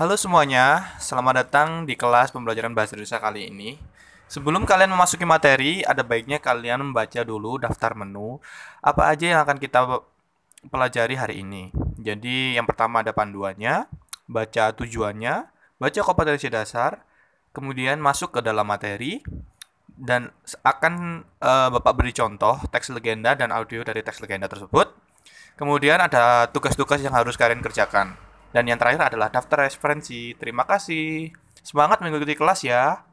Halo semuanya, selamat datang di kelas pembelajaran bahasa Indonesia kali ini. Sebelum kalian memasuki materi, ada baiknya kalian membaca dulu daftar menu apa aja yang akan kita pelajari hari ini. Jadi, yang pertama ada panduannya, baca tujuannya, baca kompetensi dasar, kemudian masuk ke dalam materi, dan akan uh, Bapak beri contoh teks legenda dan audio dari teks legenda tersebut. Kemudian ada tugas-tugas yang harus kalian kerjakan. Dan yang terakhir adalah daftar referensi. Terima kasih. Semangat mengikuti kelas ya.